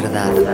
verdad.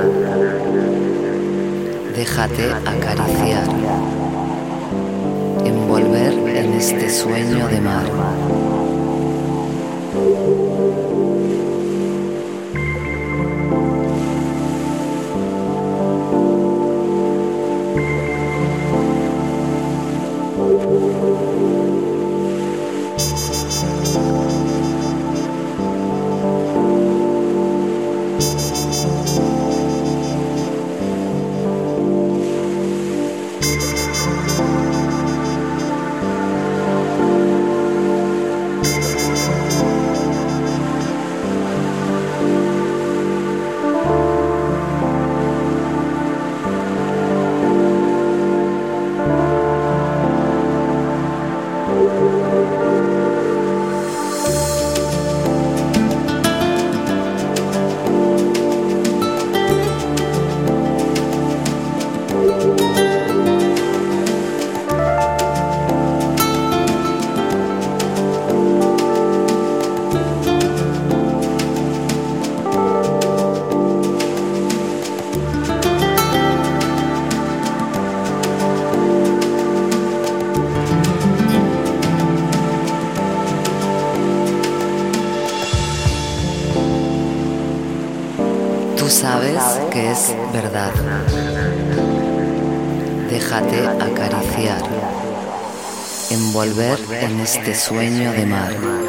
Envolver en este sueño de mar.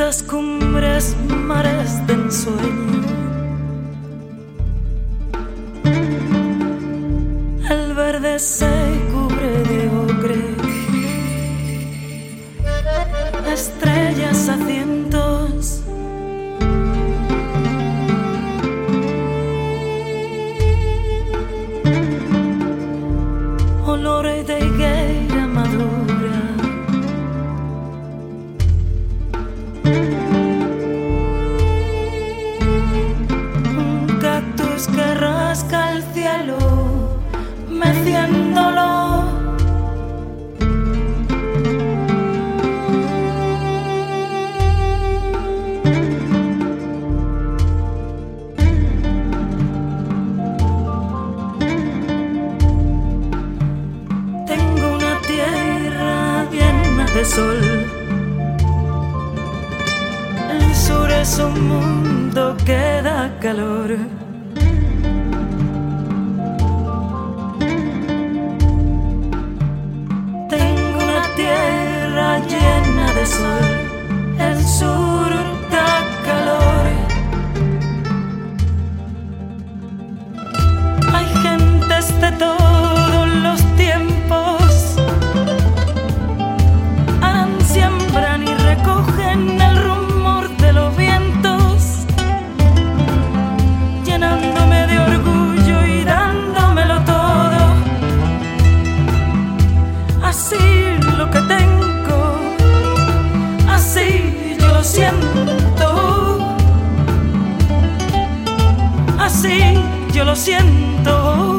Las cumbres mares de ensueño. El verde se lo siento.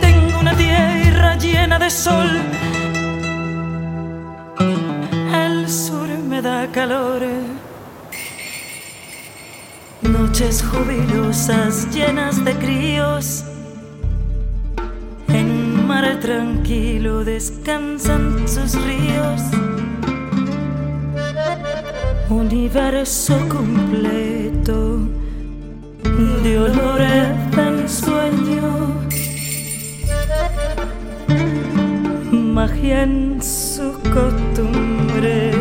Tengo una tierra llena de sol. El sur me da calor. Noches jubilosas llenas de críos. En mar tranquilo descansan sus ríos. Universo completo de olores de ensueño. Magia en su costumbre,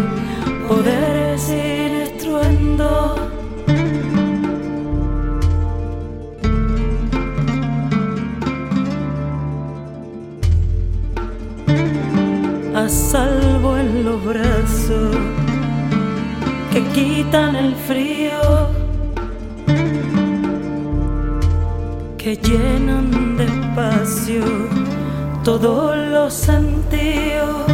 poder sin estruendo. A salvo en los brazos que quitan el frío, que llenan de espacio todos los sentidos.